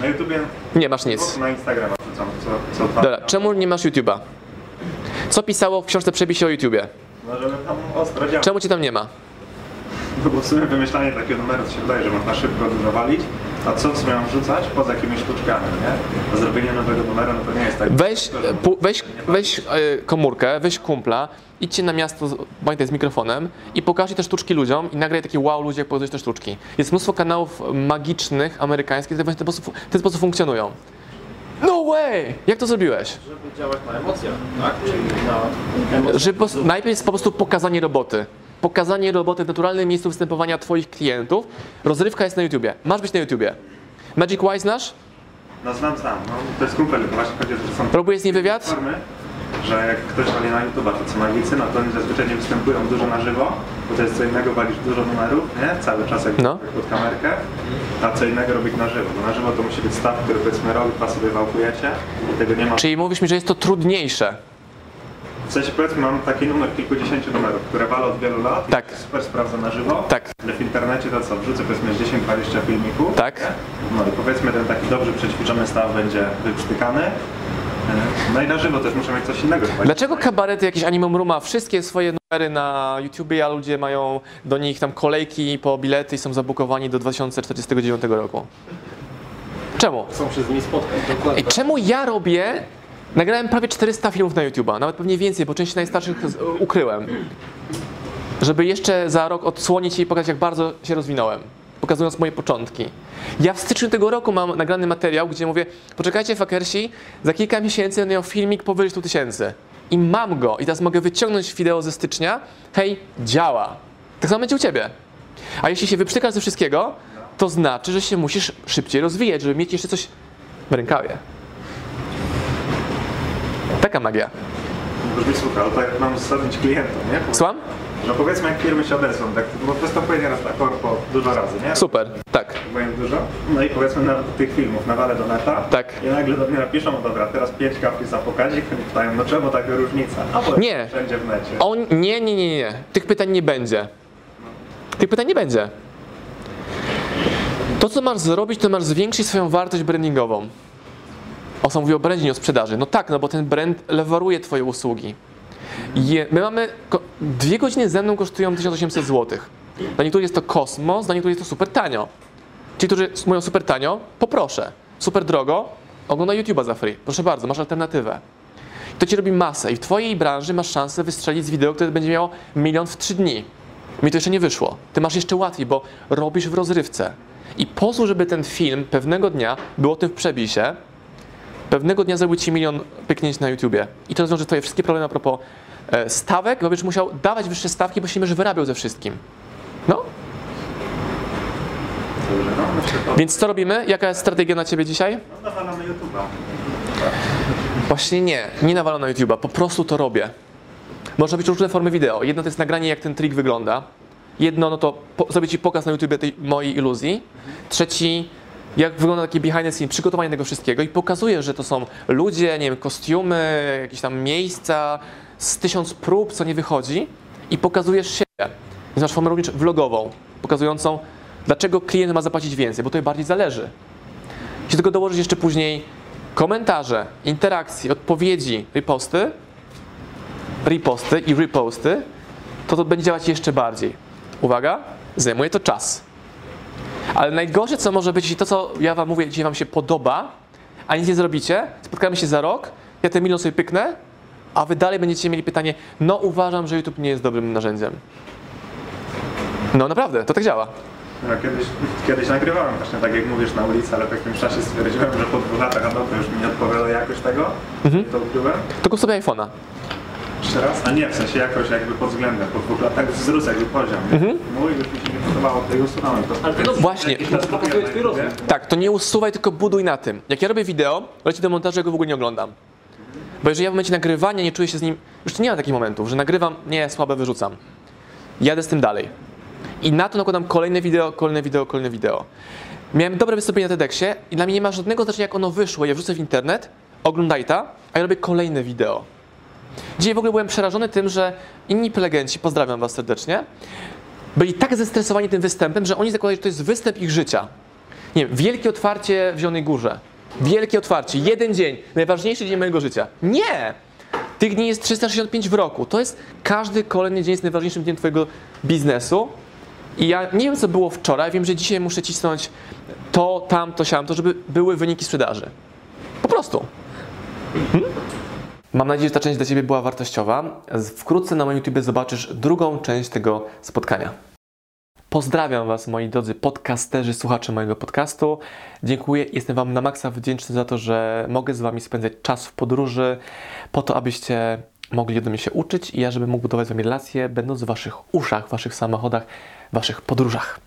Speaker 11: Na YouTubie,
Speaker 1: Nie masz nic.
Speaker 11: na Instagrama wrzucam co, co dwa
Speaker 1: Dobra, czemu nie masz YouTube'a? Co pisało w książce Przebij się o YouTubie?
Speaker 11: No żeby tam ostro działać.
Speaker 1: Czemu cię tam nie ma?
Speaker 11: No bo w sumie wymyślanie takiego numeru się wydaje, że można szybko dużo walić, a co w sumie mam wrzucać poza jakimiś sztuczkami, nie? Zrobienie nowego numeru no to nie jest tak.
Speaker 1: Weź, pu- weź, weź e, komórkę, weź kumpla, idźcie na miasto, pamiętaj, z mikrofonem i pokażcie te sztuczki ludziom i nagraj takie wow ludzie, jak pokazujesz te sztuczki. Jest mnóstwo kanałów magicznych, amerykańskich, które właśnie w ten sposób, w ten sposób funkcjonują. No way! Jak to zrobiłeś?
Speaker 10: Żeby działać na emocjach, tak? Czyli na emocjach.
Speaker 1: Że po, prostu- najpierw jest po prostu pokazanie roboty. Pokazanie roboty w naturalnym miejscu występowania Twoich klientów. Rozrywka jest na YouTubie. Masz być na YouTubie. Magic Wise znasz?
Speaker 11: No znam, znam, no to jest kumpel, to właśnie chodzi, że są
Speaker 1: Próbujesz z nim wywiad?
Speaker 11: formy, że jak ktoś wali na YouTube'a, to co magicy, no to oni zazwyczaj nie występują dużo na żywo, bo to jest co innego walić dużo numerów, nie? Cały czas jak
Speaker 1: No.
Speaker 11: pod kamerkę, a co innego robić na żywo, bo na żywo to musi być staw, który powiedzmy rok, dwa sobie wałkujecie i tego nie ma.
Speaker 1: Czyli mówisz mi, że jest to trudniejsze.
Speaker 11: W sensie powiedzmy mam taki numer kilkudziesięciu numerów, które walę od wielu lat i
Speaker 1: Tak.
Speaker 11: super sprawdza na żywo.
Speaker 1: Tak.
Speaker 11: Ale w internecie to co, wrzucę powiedzmy 10-20 filmików.
Speaker 1: Tak.
Speaker 11: No i powiedzmy ten taki dobrze przećwiczony staw będzie wyprztykany. No i na żywo też muszę mieć coś innego.
Speaker 1: Dlaczego kabarety, jakieś Animum Room ma wszystkie swoje numery na YouTubie, a ludzie mają do nich tam kolejki po bilety i są zabukowani do 2049 roku? Czemu?
Speaker 12: Chcą się z nimi spotkać, dokładnie.
Speaker 1: czemu ja robię? Nagrałem prawie 400 filmów na YouTube'a, nawet pewnie więcej, bo część najstarszych ukryłem. Żeby jeszcze za rok odsłonić i pokazać, jak bardzo się rozwinąłem, pokazując moje początki. Ja w styczniu tego roku mam nagrany materiał, gdzie mówię, poczekajcie fakersi, za kilka miesięcy będę miał filmik powyżej 100 tysięcy. I mam go. I teraz mogę wyciągnąć wideo ze stycznia. Hej, działa. Tak samo będzie u ciebie. A jeśli się wyprztykasz ze wszystkiego, to znaczy, że się musisz szybciej rozwijać, żeby mieć jeszcze coś w rękawie. Taka magia.
Speaker 11: Brzmi słucha, ale tak jak mam zasadnić klientom, nie?
Speaker 1: Słucham?
Speaker 11: No powiedzmy jak firmy się odezwą, tak, bo występuję nieraz na korpo dużo razy, nie?
Speaker 1: Super, tak.
Speaker 11: Byłem dużo. No i powiedzmy na tych filmów nawalę do neta.
Speaker 1: Tak.
Speaker 11: I nagle do mnie napiszą, no dobra, teraz pięć kapli za pokazik. Oni pytają, no czemu taka różnica? A bo
Speaker 1: Nie.
Speaker 11: wszędzie w necie.
Speaker 1: On, nie, nie, nie, nie. Tych pytań nie będzie. Tych pytań nie będzie. To, co masz zrobić, to masz zwiększyć swoją wartość brandingową. Osa mówi o brandzie, nie o sprzedaży. No tak, no bo ten brand lewaruje twoje usługi. Je, my mamy, dwie godziny ze mną kosztują 1800 zł. Dla niektórych jest to kosmos, dla niektórych jest to super tanio. Ci, którzy mówią super tanio, poproszę. Super drogo, oglądaj YouTube'a za free. Proszę bardzo, masz alternatywę. To ci robi masę i w twojej branży masz szansę wystrzelić z wideo, które będzie miało milion w trzy dni. Mi to jeszcze nie wyszło. Ty masz jeszcze łatwiej, bo robisz w rozrywce. I pozwól, żeby ten film pewnego dnia był o tym w przebisie, pewnego dnia zrobił ci milion pyknięć na YouTubie. I to rozwiąże twoje wszystkie problemy a propos e, stawek, bo będziesz musiał dawać wyższe stawki, bo się będziesz wyrabiał ze wszystkim. No, więc co robimy? Jaka jest strategia na ciebie dzisiaj?
Speaker 11: No nawalamy YouTube'a.
Speaker 1: Właśnie nie, nie nawalam na YouTube'a, po prostu to robię. Można być różne formy wideo. Jedno to jest nagranie, jak ten trik wygląda. Jedno, no to po, zrobię Ci pokaz na YouTubie tej mojej iluzji. Trzeci, jak wygląda taki behind the scene, przygotowanie tego wszystkiego i pokazuję, że to są ludzie, nie wiem, kostiumy, jakieś tam miejsca, z tysiąc prób, co nie wychodzi i pokazujesz siebie. Więc masz formę również vlogową, pokazującą, dlaczego klient ma zapłacić więcej, bo to bardziej zależy. Jeśli tego dołożyć jeszcze później komentarze, interakcje, odpowiedzi, reposty, reposty i reposty, to to będzie działać jeszcze bardziej. Uwaga, zajmuje to czas. Ale najgorsze, co może być, jeśli to, co ja wam mówię, dzisiaj wam się podoba, a nic nie zrobicie, spotkamy się za rok, ja ten milion sobie pyknę, a wy dalej będziecie mieli pytanie, no uważam, że YouTube nie jest dobrym narzędziem. No naprawdę, to tak działa.
Speaker 11: No, kiedyś, kiedyś nagrywałem właśnie tak jak mówisz na ulicy, ale w jakimś czasie stwierdziłem, że po dwóch latach, a dobra, już mi nie odpowiada jakość tego, to ukryłem.
Speaker 1: To kup sobie iPhone'a.
Speaker 11: Jeszcze raz? A nie, w sensie jakoś jakby pod względem, po dwóch latach wzrósł jakby poziom. nie? Mój już mi się nie podobało, to i usunąłem to.
Speaker 12: Ale to
Speaker 1: Właśnie.
Speaker 12: pokazuje twój rozwój.
Speaker 1: Tak, to nie usuwaj, tylko buduj na tym. Jak ja robię wideo, leci do montażu, ja go w ogóle nie oglądam. Bo jeżeli ja w momencie nagrywania nie czuję się z nim, już nie ma takich momentów, że nagrywam, nie, słabe wyrzucam. Jadę z tym dalej. I na to nakładam kolejne wideo, kolejne wideo, kolejne wideo. Miałem dobre wystąpienie na TEDxie i dla mnie nie ma żadnego znaczenia, jak ono wyszło. Ja wrzucę w internet, oglądaj ta, a ja robię kolejne wideo. Dzisiaj w ogóle byłem przerażony tym, że inni prelegenci, pozdrawiam was serdecznie, byli tak zestresowani tym występem, że oni zakładają, że to jest występ ich życia. Nie wiem, wielkie otwarcie w Zielonej Górze. Wielkie otwarcie, jeden dzień, najważniejszy dzień mojego życia. Nie! Tych dni jest 365 w roku. To jest każdy kolejny dzień jest najważniejszym dniem twojego biznesu. I ja nie wiem, co było wczoraj, wiem, że dzisiaj muszę cisnąć to, tamto, siamto, żeby były wyniki sprzedaży. Po prostu. Mhm. Mam nadzieję, że ta część dla Ciebie była wartościowa. Wkrótce na moim YouTube zobaczysz drugą część tego spotkania. Pozdrawiam Was, moi drodzy podcasterzy, słuchacze mojego podcastu. Dziękuję, jestem Wam na maksa wdzięczny za to, że mogę z Wami spędzać czas w podróży, po to, abyście mogli ode mnie się uczyć i ja, żebym mógł budować z Wami relacje, będąc w Waszych uszach, Waszych samochodach, Waszych podróżach.